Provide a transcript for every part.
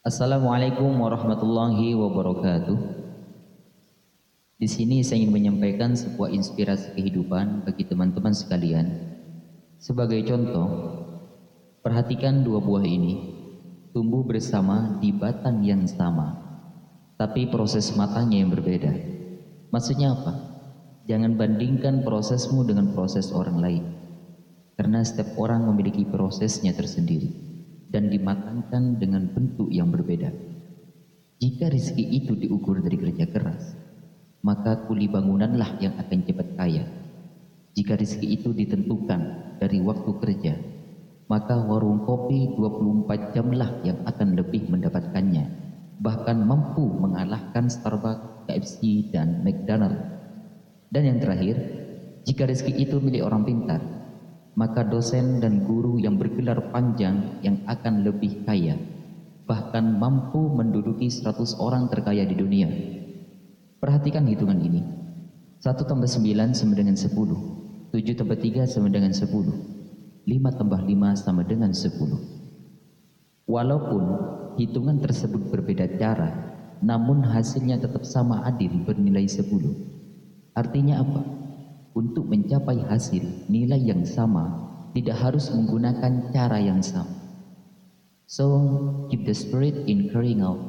Assalamualaikum warahmatullahi wabarakatuh. Di sini saya ingin menyampaikan sebuah inspirasi kehidupan bagi teman-teman sekalian. Sebagai contoh, perhatikan dua buah ini tumbuh bersama di batang yang sama, tapi proses matanya yang berbeda. Maksudnya apa? Jangan bandingkan prosesmu dengan proses orang lain. Karena setiap orang memiliki prosesnya tersendiri dan dimatangkan dengan bentuk yang berbeda. Jika rezeki itu diukur dari kerja keras, maka kuli bangunanlah yang akan cepat kaya. Jika rezeki itu ditentukan dari waktu kerja, maka warung kopi 24 jamlah yang akan lebih mendapatkannya, bahkan mampu mengalahkan Starbucks, KFC, dan McDonald. Dan yang terakhir, jika rezeki itu milik orang pintar, maka dosen dan guru yang bergelar panjang yang akan lebih kaya, bahkan mampu menduduki 100 orang terkaya di dunia. Perhatikan hitungan ini. 1 tambah 9 sama dengan 10. 7 tambah 3 sama dengan 10. 5 tambah 5 sama dengan 10. Walaupun hitungan tersebut berbeda cara, namun hasilnya tetap sama adil bernilai 10. Artinya apa? Untuk mencapai hasil nilai yang sama, tidak harus menggunakan cara yang sama. So, keep the spirit in carrying out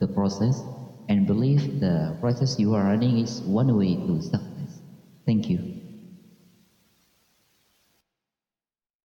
the process and believe the process you are running is one way to success. Thank you.